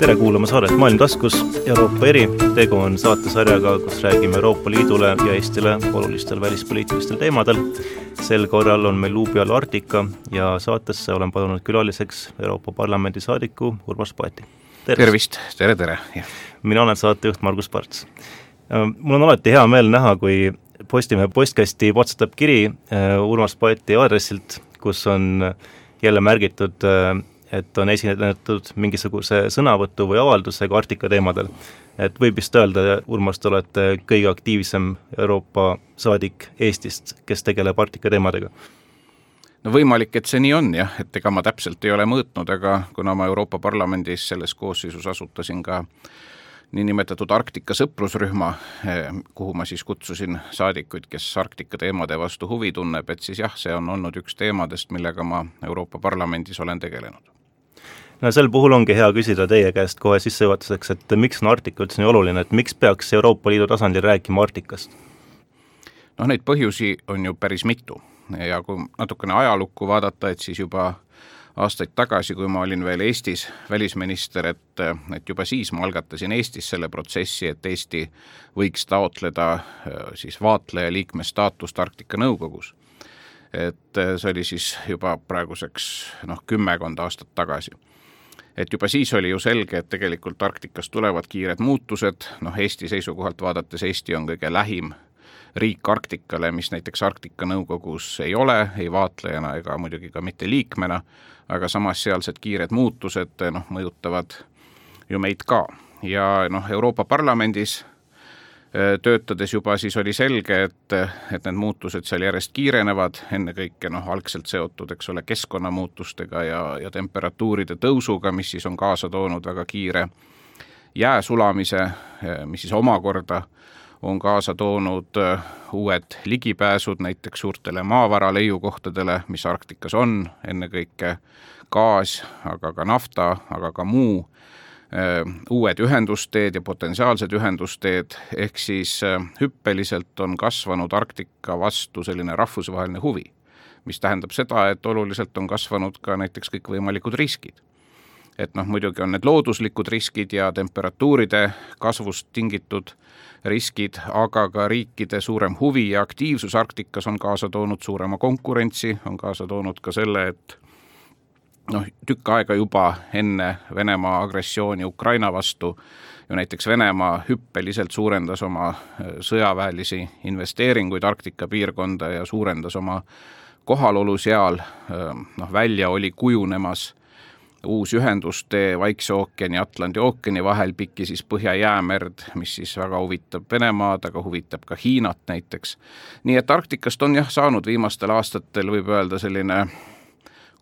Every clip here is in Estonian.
tere kuulama saadet Maailm taskus, Euroopa eri. tegu on saatesarjaga, kus räägime Euroopa Liidule ja Eestile olulistel välispoliitilistel teemadel. sel korral on meil luubi all Arktika ja saatesse olen palunud külaliseks Euroopa Parlamendi saadiku Urmas Paeti. tervist, tere, tere! mina olen saatejuht Margus Parts. mul on alati hea meel näha, kui Postimehe postkasti potsatab kiri äh, Urmas Paeti aadressilt, kus on jälle märgitud äh, et on esinetud mingisuguse sõnavõtu või avaldusega Arktika teemadel. et võib vist öelda, Urmas, te olete kõige aktiivsem Euroopa saadik Eestist, kes tegeleb Arktika teemadega? no võimalik, et see nii on jah, et ega ma täpselt ei ole mõõtnud, aga kuna ma Euroopa Parlamendis selles koosseisus asutasin ka niinimetatud Arktika sõprusrühma, eh, kuhu ma siis kutsusin saadikuid, kes Arktika teemade vastu huvi tunneb, et siis jah, see on olnud üks teemadest, millega ma Euroopa Parlamendis olen tegelenud no sel puhul ongi hea küsida teie käest kohe sissejuhatuseks, et miks on Arktika üldse nii oluline, et miks peaks Euroopa Liidu tasandil rääkima Arktikast? noh, neid põhjusi on ju päris mitu ja kui natukene ajalukku vaadata, et siis juba aastaid tagasi, kui ma olin veel Eestis välisminister, et, et juba siis ma algatasin Eestis selle protsessi, et Eesti võiks taotleda siis vaatleja liikme staatust Arktika Nõukogus. et see oli siis juba praeguseks noh, kümmekond aastat tagasi et juba siis oli ju selge, et tegelikult Arktikas tulevad kiired muutused, noh Eesti seisukohalt vaadates Eesti on kõige lähim riik Arktikale, mis näiteks Arktika Nõukogus ei ole, ei vaatlejana ega muidugi ka mitte liikmena, aga samas sealsed kiired muutused noh, mõjutavad ju meid ka. ja noh, Euroopa Parlamendis töötades juba siis oli selge, et, et need muutused seal järjest kiirenevad, ennekõike noh, algselt seotud, eks ole, keskkonnamuutustega ja, ja temperatuuride tõusuga, mis siis on kaasa toonud väga kiire jää sulamise, mis siis omakorda on kaasa toonud uued ligipääsud näiteks suurtele maavara leiukohtadele, mis Arktikas on, ennekõike gaas, aga ka nafta, aga ka muu uued ühendusteed ja potentsiaalsed ühendusteed, ehk siis äh, hüppeliselt on kasvanud Arktika vastu selline rahvusvaheline huvi, mis tähendab seda, et oluliselt on kasvanud ka näiteks kõikvõimalikud riskid. et noh, muidugi on need looduslikud riskid ja temperatuuride kasvust tingitud riskid, aga ka riikide suurem huvi ja aktiivsus Arktikas on kaasa toonud suurema konkurentsi, on kaasa toonud ka selle, et noh, tükk aega juba enne Venemaa agressiooni Ukraina vastu ju näiteks Venemaa hüppeliselt suurendas oma äh, sõjaväelisi investeeringuid Arktika piirkonda ja suurendas oma kohalolu seal, äh, noh välja oli kujunemas uus ühendustee Vaikse ookeani ja Atlandi ookeani vahel pikki siis Põhja-Jäämerd, mis siis väga huvitab Venemaad, aga huvitab ka Hiinat näiteks. nii et Arktikast on jah, saanud viimastel aastatel võib öelda selline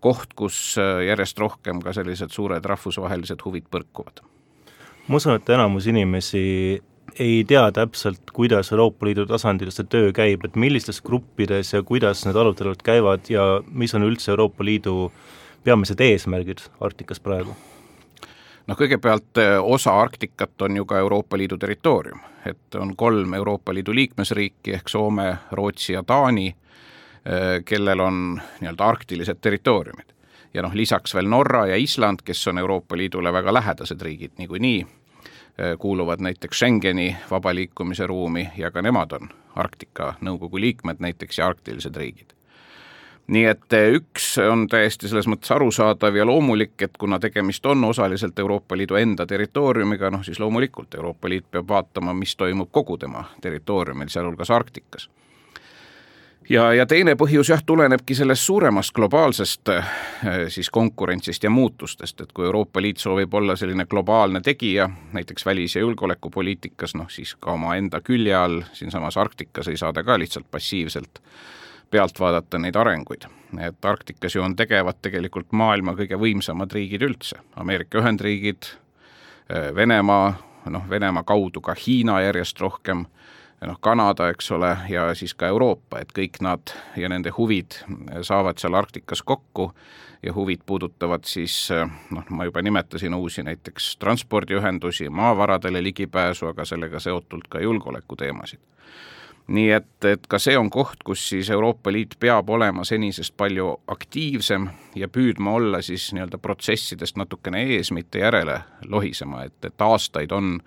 koht, kus äh, järjest rohkem ka sellised suured rahvusvahelised huvid põrkuvad. ma usun, et enamus inimesi ei tea täpselt, kuidas Euroopa Liidu tasandil see töö käib, et millistes gruppides ja kuidas need arutelud käivad ja mis on üldse Euroopa Liidu peamised eesmärgid Arktikas praegu? noh, kõigepealt äh, osa Arktikat on ju ka Euroopa Liidu territoorium, et on kolm Euroopa Liidu liikmesriiki ehk Soome, Rootsi ja Taani kellel on nii-öelda arktilised territooriumid. ja noh, lisaks veel Norra ja Island, kes on Euroopa Liidule väga lähedased riigid niikuinii, äh, kuuluvad näiteks Schengeni vaba liikumise ruumi ja ka nemad on Arktika Nõukogu liikmed näiteks ja arktilised riigid. nii et äh, üks on täiesti selles mõttes arusaadav ja loomulik, et kuna tegemist on osaliselt Euroopa Liidu enda territooriumiga, noh siis loomulikult Euroopa Liit peab vaatama, mis toimub kogu tema territooriumil, sealhulgas Arktikas ja, ja teine põhjus jah, tulenebki sellest suuremast globaalsest äh, siis konkurentsist ja muutustest, et kui Euroopa Liit soovib olla selline globaalne tegija, näiteks välis- ja julgeolekupoliitikas, noh siis ka omaenda külje all, siinsamas Arktikas ei saa ta ka lihtsalt passiivselt pealt vaadata neid arenguid. et Arktikas ju on tegevad tegelikult maailma kõige võimsamad riigid üldse, Ameerika Ühendriigid, äh, Venemaa, noh, Venemaa kaudu ka Hiina järjest rohkem noh, Kanada, eks ole, ja siis ka Euroopa, et kõik nad ja nende huvid saavad seal Arktikas kokku ja huvid puudutavad siis noh, ma juba nimetasin uusi näiteks transpordiühendusi, maavaradele ligipääsu, aga sellega seotult ka julgeolekuteemasid. nii et, et ka see on koht, kus siis Euroopa Liit peab olema senisest palju aktiivsem ja püüdma olla siis nii-öelda protsessidest natukene ees, mitte järele lohisema, et, et aastaid on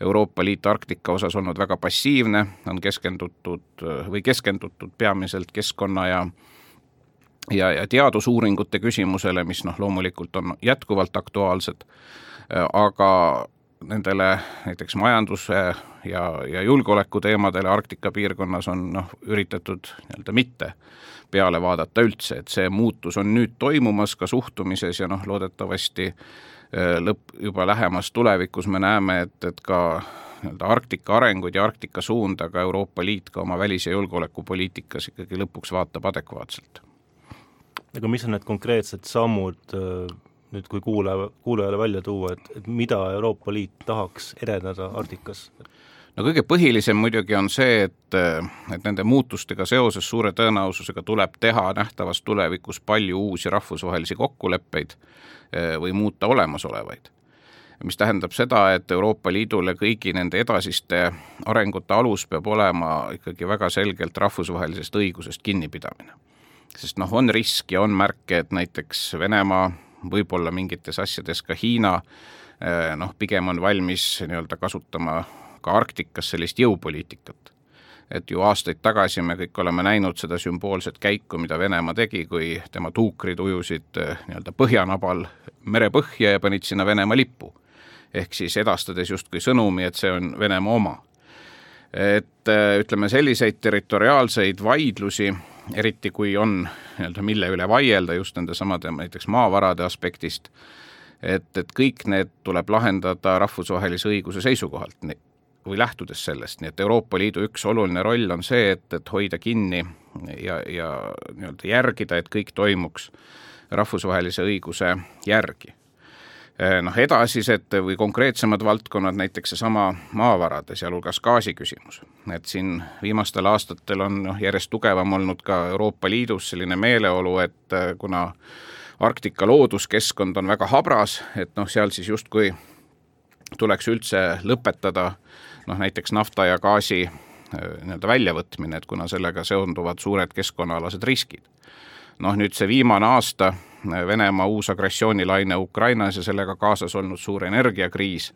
Euroopa Liit Arktika osas olnud väga passiivne, on keskendutud või keskendutud peamiselt keskkonna ja ja, ja teadusuuringute küsimusele, mis noh, loomulikult on jätkuvalt aktuaalsed, aga nendele näiteks majanduse ja, ja julgeoleku teemadele Arktika piirkonnas on noh, üritatud nii-öelda mitte peale vaadata üldse, et see muutus on nüüd toimumas ka suhtumises ja noh, loodetavasti lõpp, juba lähemas tulevikus me näeme, et, et ka nii-öelda Arktika arenguid ja Arktika suunda ka Euroopa Liit ka oma välis- ja julgeolekupoliitikas ikkagi lõpuks vaatab adekvaatselt. aga mis on need konkreetsed sammud äh nüüd kui kuulaja, kuulajale välja tuua, et, et mida Euroopa Liit tahaks edendada Arktikas? No kõige põhilisem muidugi on see, et, et nende muutustega seoses suure tõenäosusega tuleb teha nähtavas tulevikus palju uusi rahvusvahelisi kokkuleppeid eh, või muuta olemasolevaid. mis tähendab seda, et Euroopa Liidule kõigi nende edasiste arengute alus peab olema ikkagi väga selgelt rahvusvahelisest õigusest kinnipidamine. sest noh, on risk ja on märke, et näiteks Venemaa võib-olla mingites asjades ka Hiina eh, noh, pigem on valmis nii-öelda kasutama ka Arktikas sellist jõupoliitikat. et ju aastaid tagasi me kõik oleme näinud seda sümboolset käiku, mida Venemaa tegi, kui tema tuukrid ujusid eh, nii-öelda põhjanabal merepõhja ja panid sinna Venemaa lipu. ehk siis edastades justkui sõnumi, et see on Venemaa oma. et eh, ütleme, selliseid territoriaalseid vaidlusi eriti kui on nii-öelda mille üle vaielda just nende samade näiteks maavarade aspektist, et, et kõik need tuleb lahendada rahvusvahelise õiguse seisukohalt või lähtudes sellest, nii et Euroopa Liidu üks oluline roll on see, et, et hoida kinni ja, ja nii-öelda järgida, et kõik toimuks rahvusvahelise õiguse järgi Eh, noh, edasised või konkreetsemad valdkonnad, näiteks seesama maavarade, sealhulgas gaasi küsimus. et siin viimastel aastatel on noh, järjest tugevam olnud ka Euroopa Liidus selline meeleolu, et eh, kuna Arktika looduskeskkond on väga habras, et noh, seal siis justkui tuleks üldse lõpetada noh, näiteks nafta ja gaasi eh, nii-öelda väljavõtmine, et kuna sellega seonduvad suured keskkonnaalased riskid. noh, nüüd see viimane aasta Venemaa uus agressioonilaine Ukrainas ja sellega kaasas olnud suur energiakriis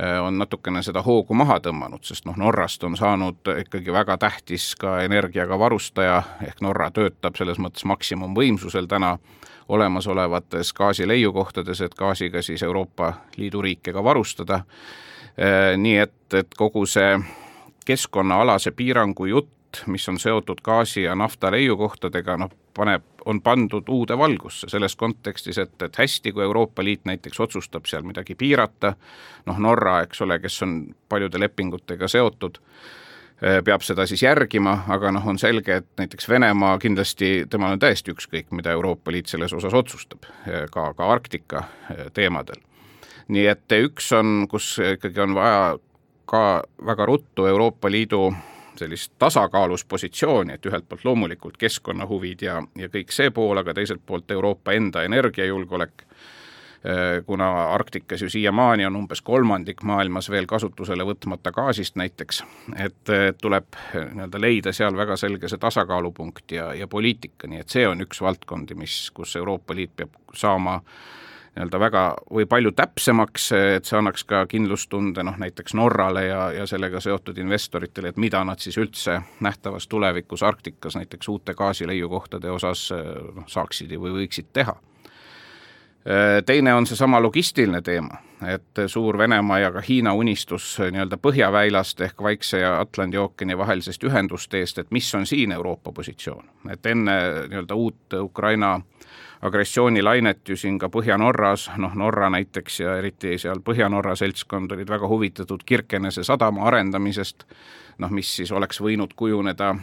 äh, on natukene seda hoogu maha tõmmanud, sest noh, Norrast on saanud ikkagi väga tähtis ka energiaga varustaja, ehk Norra töötab selles mõttes maksimumvõimsusel täna olemasolevates gaasileiukohtades, et gaasiga siis Euroopa Liidu riike ka varustada, äh, nii et, et kogu see keskkonnaalase piirangu jutt, mis on seotud gaasi ja nafta leiukohtadega, noh, paneb, on pandud uude valgusse selles kontekstis, et, et hästi, kui Euroopa Liit näiteks otsustab seal midagi piirata, noh Norra, eks ole, kes on paljude lepingutega seotud, eh, peab seda siis järgima, aga noh, on selge, et näiteks Venemaa kindlasti, temal on täiesti ükskõik, mida Euroopa Liit selles osas otsustab, eh, ka, ka Arktika teemadel. Nii et üks on, kus ikkagi on vaja ka väga ruttu Euroopa Liidu sellist tasakaalus positsiooni, et ühelt poolt loomulikult keskkonnahuvid ja, ja kõik see pool, aga teiselt poolt Euroopa enda energiajulgeolek, äh, kuna Arktikas ju siiamaani on umbes kolmandik maailmas veel kasutusele võtmata gaasist näiteks, et tuleb nii-öelda leida seal väga selge see tasakaalupunkt ja, ja poliitika, nii et see on üks valdkondi, mis, kus Euroopa Liit peab saama äh, nii-öelda väga või palju täpsemaks, et see annaks ka kindlustunde noh, näiteks Norrale ja, ja sellega seotud investoritele, et mida nad siis üldse nähtavas tulevikus Arktikas näiteks uute gaasileiukohtade osas noh, saaksid või võiksid teha. Teine on seesama logistiline teema, et suur Venemaa ja ka Hiina unistus nii-öelda põhjaväilast ehk Vaikse ja Atlandi ookeani vahelisest ühendusteest, et mis on siin Euroopa positsioon, et enne nii-öelda uut Ukraina agressioonilainet ju siin ka Põhja-Norras, noh Norra näiteks ja eriti seal Põhja-Norra seltskond olid väga huvitatud Kirkenese sadama arendamisest, noh mis siis oleks võinud kujuneda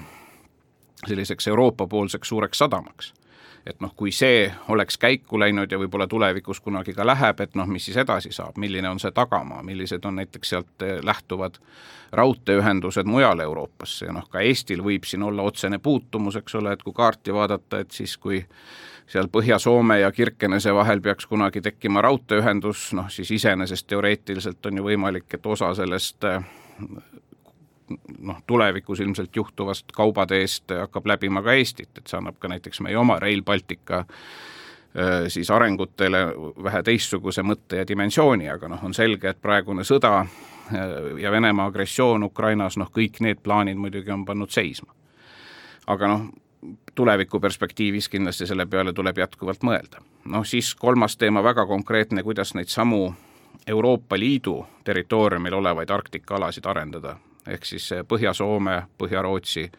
selliseks Euroopa-poolseks suureks sadamaks. et noh, kui see oleks käiku läinud ja võib-olla tulevikus kunagi ka läheb, et noh, mis siis edasi saab, milline on see tagamaa, millised on näiteks sealt lähtuvad raudteeühendused mujale Euroopasse ja noh, ka Eestil võib siin olla otsene puutumus, eks ole, et kui kaarti vaadata, et siis kui seal Põhja-Soome ja Kirkenese vahel peaks kunagi tekkima raudteeühendus, noh siis iseenesest teoreetiliselt on ju võimalik, et osa sellest noh, tulevikus ilmselt juhtuvast kaubateest hakkab läbima ka Eestit, et see annab ka näiteks meie oma Rail Baltica äh, siis arengutele vähe teistsuguse mõtte ja dimensiooni, aga noh, on selge, et praegune sõda äh, ja Venemaa agressioon Ukrainas, noh kõik need plaanid muidugi on pannud seisma. aga noh, tuleviku perspektiivis kindlasti selle peale tuleb jätkuvalt mõelda. noh siis kolmas teema, väga konkreetne, kuidas neid samu Euroopa Liidu territooriumil olevaid Arktika alasid arendada, ehk siis Põhja-Soome, Põhja-Rootsi,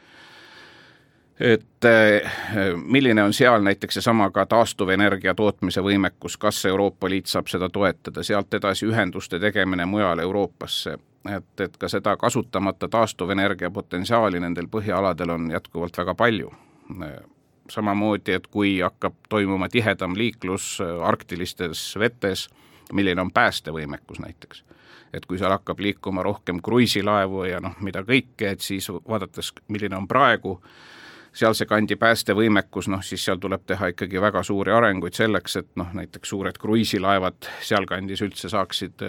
et eh, milline on seal näiteks seesama ka taastuvenergia tootmise võimekus, kas Euroopa Liit saab seda toetada, sealt edasi ühenduste tegemine mujale Euroopasse, et, et ka seda kasutamata taastuvenergia potentsiaali nendel põhjaaladel on jätkuvalt väga palju samamoodi, et kui hakkab toimuma tihedam liiklus arktilistes vetes, milline on päästevõimekus näiteks. et kui seal hakkab liikuma rohkem kruiisilaevu ja noh, mida kõike, et siis vaadates, milline on praegu sealse kandi päästevõimekus, noh siis seal tuleb teha ikkagi väga suuri arenguid selleks, et noh, näiteks suured kruiisilaevad sealkandis üldse saaksid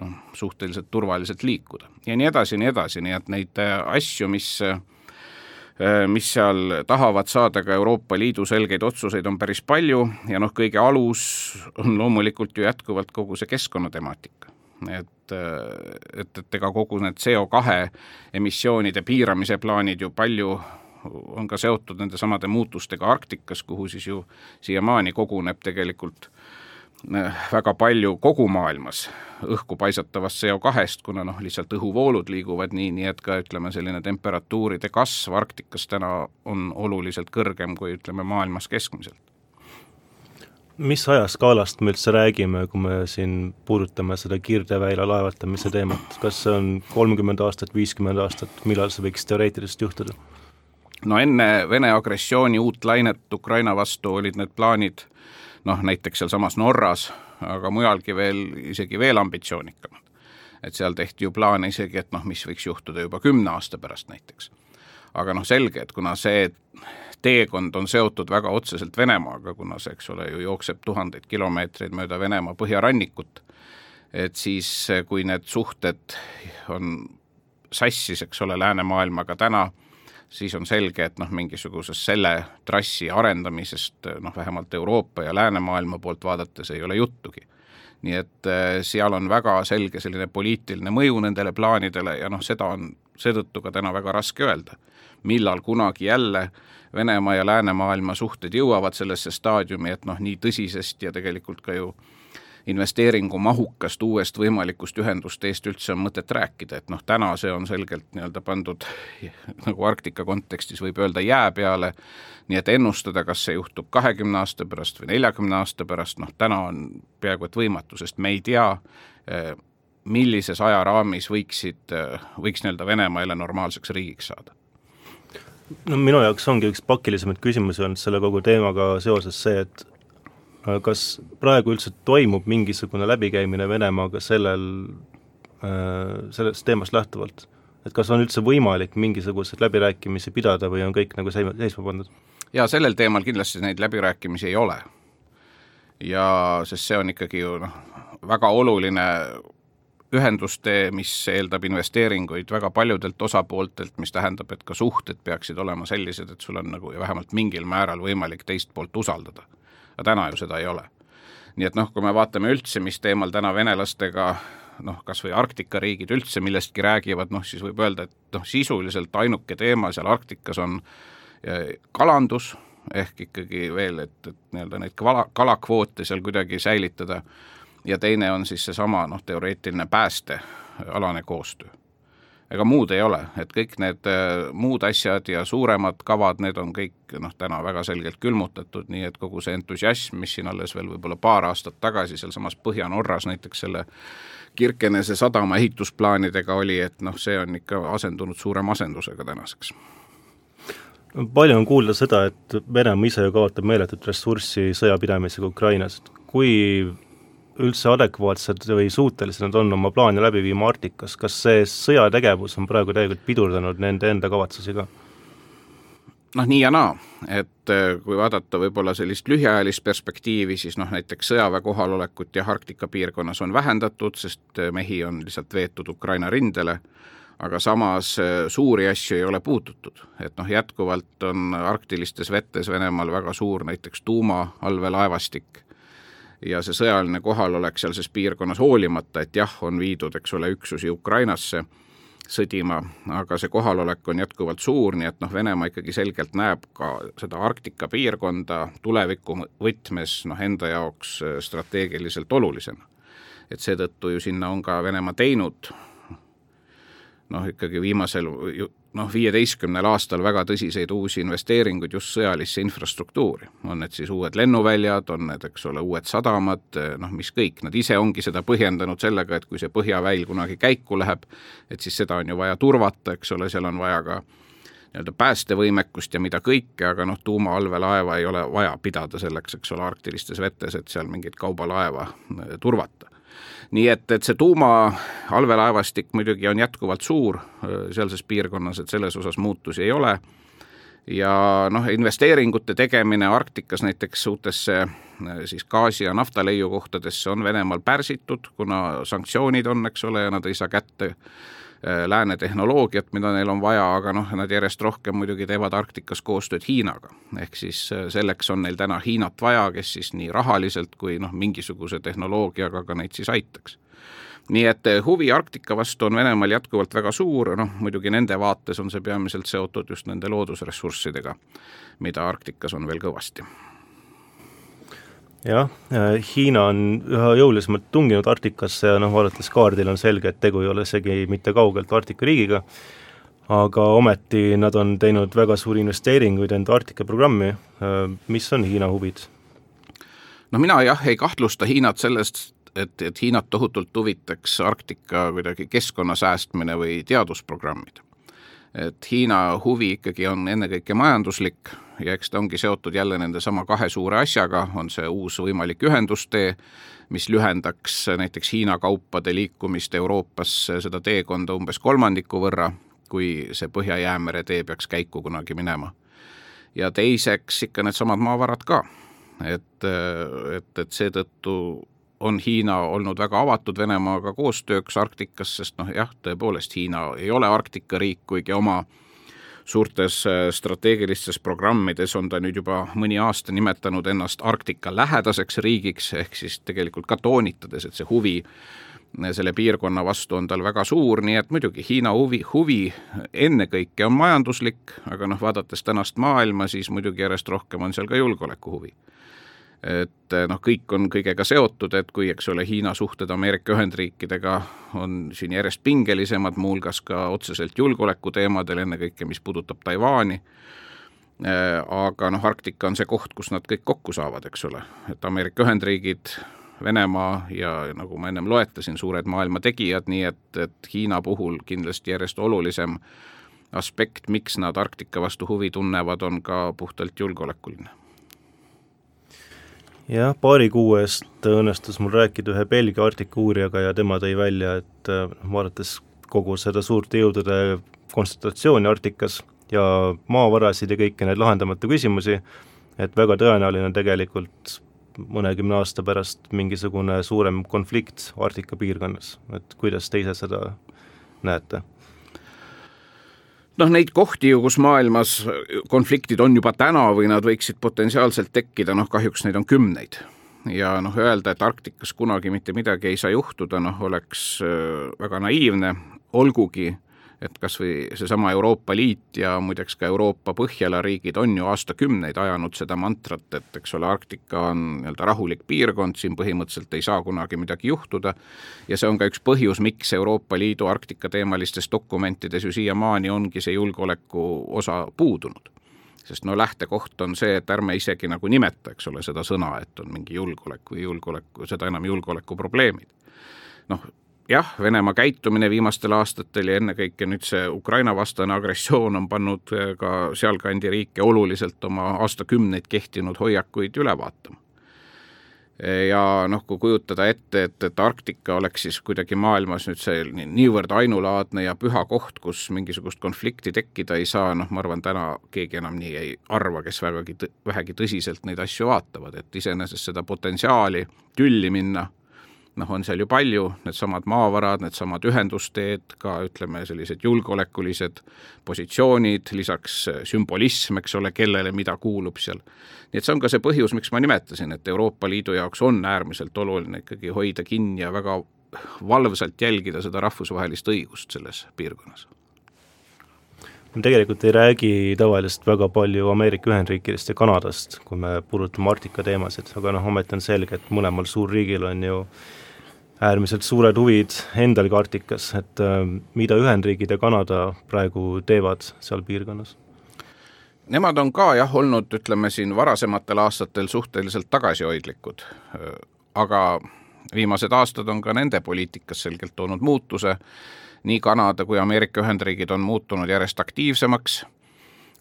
noh, suhteliselt turvaliselt liikuda ja nii edasi ja nii edasi, nii et neid asju, mis Äh, mis seal tahavad saada ka Euroopa Liidu selgeid otsuseid, on päris palju ja noh, kõige alus on loomulikult ju jätkuvalt kogu see keskkonnatemaatika. et, äh, et, et ega kogu need CO2 emissioonide piiramise plaanid ju palju on ka seotud nende samade muutustega Arktikas, kuhu siis ju siiamaani koguneb tegelikult Äh, väga palju kogu maailmas õhku paisatavast CO2-st, kuna noh, lihtsalt õhuvoolud liiguvad nii, nii et ka ütleme, selline temperatuuride kasv Arktikas täna on oluliselt kõrgem kui ütleme, maailmas keskmiselt. mis ajaskaalast me üldse räägime, kui me siin puudutame seda Kirdeväila laevatamise teemat, kas see on kolmkümmend aastat, viiskümmend aastat, millal see võiks teoreetiliselt juhtuda? no enne Vene agressiooni uut lainet Ukraina vastu olid need plaanid noh, näiteks sealsamas Norras, aga mujalgi veel, isegi veel ambitsioonikamad. et seal tehti ju plaane isegi, et noh, mis võiks juhtuda juba kümne aasta pärast näiteks. aga noh, selge, et kuna see teekond on seotud väga otseselt Venemaaga, kuna see, eks ole, ju jookseb tuhandeid kilomeetreid mööda Venemaa põhjarannikut, et siis kui need suhted on sassis, eks ole, läänemaailmaga täna, siis on selge, et noh, mingisugusest selle trassi arendamisest noh, vähemalt Euroopa ja läänemaailma poolt vaadates ei ole juttugi. nii et äh, seal on väga selge selline poliitiline mõju nendele plaanidele ja noh, seda on seetõttu ka täna väga raske öelda. millal kunagi jälle Venemaa ja läänemaailma suhted jõuavad sellesse staadiumi, et noh, nii tõsisest ja tegelikult ka ju äh, investeeringumahukast uuest võimalikust ühendust eest üldse on mõtet rääkida, et noh, täna see on selgelt nii-öelda pandud nagu Arktika kontekstis võib öelda jää peale, nii et ennustada, kas see juhtub kahekümne aasta pärast või neljakümne aasta pärast, noh täna on peaaegu et võimatu, sest me ei tea, eh, millises ajaraamis võiksid, eh, võiks nii-öelda Venemaa jälle normaalseks riigiks saada. No minu jaoks ongi üks pakilisemaid küsimusi olnud selle kogu teemaga seoses see, et kas praegu üldse toimub mingisugune läbikäimine Venemaaga sellel, äh, sellest teemast lähtuvalt? et kas on üldse võimalik mingisuguseid läbirääkimisi pidada või on kõik nagu seisma pandud? jaa, sellel teemal kindlasti neid läbirääkimisi ei ole. ja sest see on ikkagi ju noh, väga oluline ühendustee, mis eeldab investeeringuid väga paljudelt osapooltelt, mis tähendab, et ka suhted peaksid olema sellised, et sul on nagu vähemalt mingil määral võimalik teist poolt usaldada aga täna ju seda ei ole. nii et noh, kui me vaatame üldse, mis teemal täna venelastega noh, kas või Arktika riigid üldse millestki räägivad, noh siis võib öelda, et noh, sisuliselt ainuke teema seal Arktikas on eh, kalandus, ehk ikkagi veel, et, et nii-öelda neid kala, kalakvoote seal kuidagi säilitada, ja teine on siis seesama noh, teoreetiline päästealane koostöö ega muud ei ole, et kõik need äh, muud asjad ja suuremad kavad, need on kõik noh, täna väga selgelt külmutatud, nii et kogu see entusiasm, mis siin alles veel võib-olla paar aastat tagasi sealsamas Põhja-Norras näiteks selle Kirkenese sadama ehitusplaanidega oli, et noh, see on ikka asendunud suure masendusega tänaseks. Palju on kuulda seda, et Venemaa ise kaotab meeletut ressurssi sõjapidamisega Ukrainas, kui üldse adekvaatsed või suutelised nad on oma plaane läbi viima Arktikas, kas see sõjategevus on praegu täielikult pidurdanud nende enda kavatsusi ka? noh, nii ja naa, et äh, kui vaadata võib-olla sellist lühiajalist perspektiivi, siis noh, näiteks sõjaväe kohalolekut jah, Arktika piirkonnas on vähendatud, sest äh, mehi on lihtsalt veetud Ukraina rindele, aga samas suuri asju ei ole puututud, et noh, jätkuvalt on arktilistes vetes Venemaal väga suur näiteks tuumaallveelaevastik ja see sõjaline kohalolek sealses piirkonnas, hoolimata, et jah, on viidud, eks ole, üksusi Ukrainasse sõdima, aga see kohalolek on jätkuvalt suur, nii et noh, Venemaa ikkagi selgelt näeb ka seda Arktika piirkonda tuleviku võtmes noh, enda jaoks äh, strateegiliselt olulisena. et seetõttu ju sinna on ka Venemaa teinud noh, ikkagi viimasel noh, viieteistkümnel aastal väga tõsiseid uusi investeeringuid just sõjalisse infrastruktuuri. on need siis uued lennuväljad, on need, eks ole, uued sadamad, noh mis kõik, nad ise ongi seda põhjendanud sellega, et kui see põhjaväil kunagi käiku läheb, et siis seda on ju vaja turvata, eks ole, seal on vaja ka nii-öelda päästevõimekust ja mida kõike, aga noh, tuumaallveelaeva ei ole vaja pidada selleks, eks ole, arktilistes vetes, et seal mingit kaubalaeva turvata nii et, et see tuumaallveelaevastik muidugi on jätkuvalt suur äh, sealses piirkonnas, et selles osas muutusi ei ole, ja noh, investeeringute tegemine Arktikas näiteks uutesse äh, siis gaasi- ja naftaleiukohtadesse on Venemaal pärsitud, kuna sanktsioonid on, eks ole, ja nad ei saa kätte lääne tehnoloogiat, mida neil on vaja, aga noh, nad järjest rohkem muidugi teevad Arktikas koostööd Hiinaga. ehk siis äh, selleks on neil täna Hiinat vaja, kes siis nii rahaliselt kui noh, mingisuguse tehnoloogiaga ka neid siis aitaks nii et äh, huvi Arktika vastu on Venemaal jätkuvalt väga suur, noh muidugi nende vaates on see peamiselt seotud just nende loodusressurssidega, mida Arktikas on veel kõvasti jah, äh, Hiina on üha jõulisemalt tunginud Arktikasse ja noh, vaadates kaardil on selge, et tegu ei ole isegi mitte kaugelt Arktika riigiga, aga ometi nad on teinud väga suuri investeeringuid enda Arktika programmi, äh, mis on Hiina huvid? no mina jah, ei kahtlusta Hiinat sellest, et, et Hiinat tohutult huvitaks Arktika kuidagi keskkonna säästmine või teadusprogrammid. Et Hiina huvi ikkagi on ennekõike majanduslik ja eks ta ongi seotud jälle nendesama kahe suure asjaga, on see uus võimalik ühendustee, mis lühendaks näiteks Hiina kaupade liikumist Euroopasse seda teekonda umbes kolmandiku võrra, kui see Põhja-Jäämere tee peaks käiku kunagi minema. ja teiseks ikka needsamad maavarad ka, et, et, et seetõttu on Hiina olnud väga avatud Venemaaga koostööks Arktikas, sest noh jah, tõepoolest Hiina ei ole Arktika riik, kuigi oma suurtes äh, strateegilistes programmides on ta nüüd juba mõni aasta nimetanud ennast Arktika lähedaseks riigiks, ehk siis tegelikult ka toonitades, et see huvi äh, selle piirkonna vastu on tal väga suur, nii et muidugi Hiina huvi, huvi ennekõike on majanduslik, aga noh, vaadates tänast maailma, siis muidugi järjest rohkem on seal ka julgeolekuhuvi et eh, noh, kõik on kõigega seotud, et kui, eks ole, Hiina suhted Ameerika Ühendriikidega on siin järjest pingelisemad, muuhulgas ka otseselt julgeolekuteemadel, ennekõike mis puudutab Taiwan'i, eh, aga noh, Arktika on see koht, kus nad kõik kokku saavad, eks ole, et Ameerika Ühendriigid, Venemaa ja nagu ma ennem loetlesin, suured maailma tegijad, nii et, et Hiina puhul kindlasti järjest olulisem aspekt, miks nad Arktika vastu huvi tunnevad, on ka puhtalt julgeolekuline jah, paari kuu eest õnnestus mul rääkida ühe Belgia Arktika uurijaga ja tema tõi välja, et noh, vaadates kogu seda suurte jõudude kontsentratsiooni Arktikas ja maavarasid ja kõiki neid lahendamata küsimusi, et väga tõenäoline tegelikult mõnekümne aasta pärast mingisugune suurem konflikt Arktika piirkonnas, et kuidas te ise seda näete? Noh, neid kohti ju, kus maailmas konfliktid on juba täna või nad võiksid potentsiaalselt tekkida, noh kahjuks neid on kümneid. ja noh, öelda, et Arktikas kunagi mitte midagi ei saa juhtuda, noh oleks äh, väga naiivne, olgugi et kas või seesama Euroopa Liit ja muideks ka Euroopa Põhjala riigid on ju aastakümneid ajanud seda mantrat, et eks ole, Arktika on nii-öelda rahulik piirkond, siin põhimõtteliselt ei saa kunagi midagi juhtuda, ja see on ka üks põhjus, miks Euroopa Liidu Arktika teemalistes dokumentides ju siiamaani ongi see julgeoleku osa puudunud sest no lähtekoht on see, et ärme isegi nagu nimeta, eks ole, seda sõna, et on mingi julgeolek või julgeoleku, seda enam julgeolekuprobleemid. noh, jah, Venemaa käitumine viimastel aastatel ja ennekõike nüüd see Ukraina vastane agressioon on pannud eh, ka sealkandi riike oluliselt oma aastakümneid kehtinud hoiakuid üle vaatama. ja noh, kui kujutada ette, et, et Arktika oleks siis kuidagi maailmas nüüd see niivõrd ainulaadne ja püha koht, kus mingisugust konflikti tekkida ei saa, noh, ma arvan, täna keegi enam nii ei arva, kes vägagi, vähegi tõsiselt neid asju vaatavad, et iseenesest seda potentsiaali tülli minna noh, on seal ju palju, needsamad maavarad, needsamad ühendusteed, ka ütleme, sellised julgeolekulised positsioonid, lisaks sümbolism, eks ole, kellele mida kuulub seal. nii et see on ka see põhjus, miks ma nimetasin, et Euroopa Liidu jaoks on äärmiselt oluline ikkagi hoida kinni ja väga valvsalt jälgida seda rahvusvahelist õigust selles piirkonnas me tegelikult ei räägi tavaliselt väga palju Ameerika Ühendriikidest ja Kanadast, kui me puudutame Arktika teemasid, aga noh, ometi on selge, et mõlemal suurriigil on ju äärmiselt suured huvid endalgi Arktikas, et äh, mida Ühendriigid ja Kanada praegu teevad seal piirkonnas? Nemad on ka jah, olnud ütleme siin varasematel aastatel suhteliselt tagasihoidlikud, aga viimased aastad on ka nende poliitikas selgelt toonud muutuse, nii Kanada kui Ameerika Ühendriigid on muutunud järjest aktiivsemaks,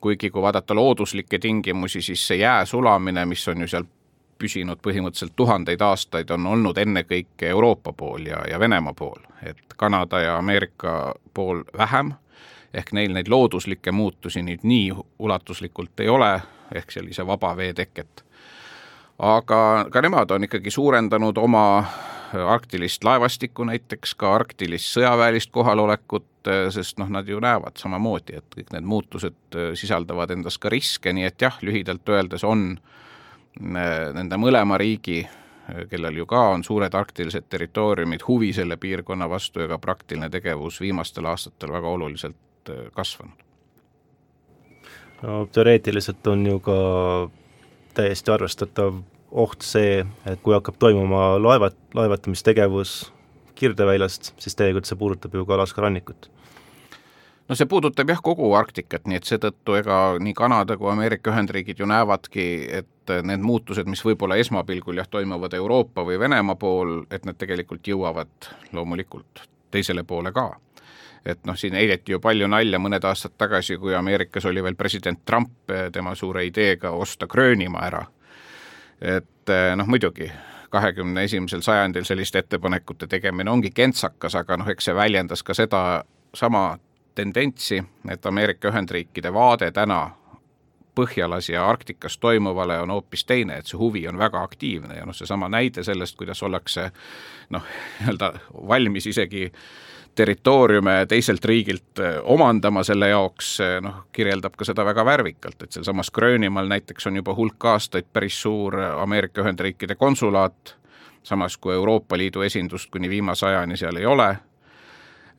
kuigi kui vaadata looduslikke tingimusi, siis see jää sulamine, mis on ju seal püsinud põhimõtteliselt tuhandeid aastaid, on olnud ennekõike Euroopa pool ja, ja Venemaa pool, et Kanada ja Ameerika pool vähem, ehk neil neid looduslikke muutusi nüüd nii ulatuslikult ei ole, ehk sellise vaba vee teket. aga ka nemad on ikkagi suurendanud oma arktilist laevastikku näiteks, ka arktilist sõjaväelist kohalolekut, sest noh, nad ju näevad samamoodi, et kõik need muutused sisaldavad endas ka riske, nii et jah, lühidalt öeldes on nende mõlema riigi, kellel ju ka on suured arktilised territooriumid, huvi selle piirkonna vastu ja ka praktiline tegevus viimastel aastatel väga oluliselt kasvanud. no teoreetiliselt on ju ka täiesti arvestatav oht see, et kui hakkab toimuma laevat, laevatamistegevus Kirdeväljast, siis tegelikult see puudutab ju ka Alaska rannikut no see puudutab jah, kogu Arktikat, nii et seetõttu ega nii Kanada kui Ameerika Ühendriigid ju näevadki, et need muutused, mis võib-olla esmapilgul jah, toimuvad Euroopa või Venemaa pool, et need tegelikult jõuavad loomulikult teisele poole ka. et noh, siin heideti ju palju nalja mõned aastad tagasi, kui Ameerikas oli veel president Trump tema suure ideega osta Gröönimaa ära et eh, noh, muidugi kahekümne esimesel sajandil selliste ettepanekute tegemine ongi kentsakas, aga noh, eks see väljendas ka seda sama tendentsi, et Ameerika Ühendriikide vaade täna Põhjalas ja Arktikas toimuvale on hoopis teine, et see huvi on väga aktiivne ja noh, seesama näide sellest, kuidas ollakse noh, nii-öelda valmis isegi territooriume teiselt riigilt eh, omandama selle jaoks, eh, noh, kirjeldab ka seda väga värvikalt, et sealsamas Gröönimaal näiteks on juba hulk aastaid päris suur Ameerika Ühendriikide konsulaat, samas kui Euroopa Liidu esindust kuni viimase ajani seal ei ole,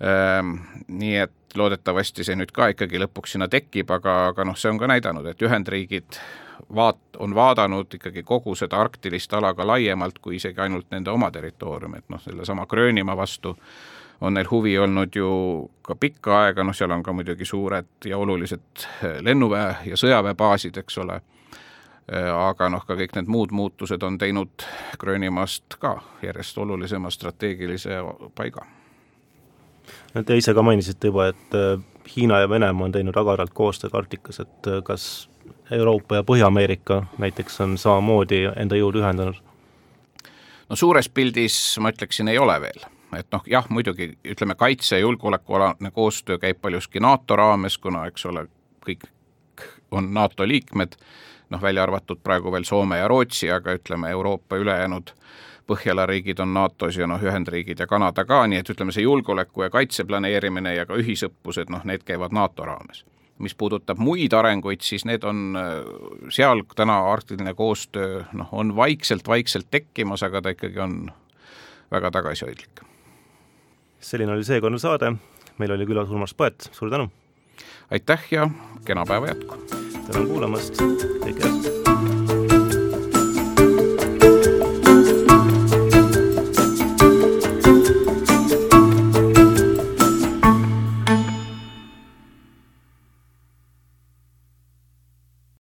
ehm, nii et loodetavasti see nüüd ka ikkagi lõpuks sinna tekib, aga, aga noh, see on ka näidanud, et Ühendriigid vaat-, on vaadanud ikkagi kogu seda arktilist ala ka laiemalt kui isegi ainult nende oma territooriumi, et noh, sellesama Gröönimaa vastu on neil huvi olnud ju ka pikka aega, noh, seal on ka muidugi suured ja olulised eh, lennuväe ja sõjaväebaasid, eks ole, eh, aga noh, ka kõik need muud muutused on teinud Gröönimaast ka järjest olulisema strateegilise paiga. Te ise ka mainisite juba, et eh, Hiina ja Venemaa on teinud agaralt koostööd Arktikas, et kas Euroopa ja Põhja-Ameerika näiteks on samamoodi enda jõud ühendanud? no suures pildis ma ütleksin, ei ole veel et noh, jah, muidugi ütleme, kaitse- ja julgeolekualane koostöö käib paljuski NATO raames, kuna eks ole, kõik on NATO liikmed, noh, välja arvatud praegu veel Soome ja Rootsi, aga ütleme, Euroopa ülejäänud Põhjala riigid on NATO-s ja noh, Ühendriigid ja Kanada ka, nii et ütleme, see julgeoleku ja kaitse planeerimine ja ka ühisõppused, noh, need käivad NATO raames. mis puudutab muid arenguid, siis need on seal täna arktiline koostöö noh, on vaikselt-vaikselt tekkimas, aga ta ikkagi on väga tagasihoidlik selline oli seekordne saade, meil oli külas Urmas Paet, suur tänu! aitäh ja kena päeva jätku! tänan kuulamast, kõike head!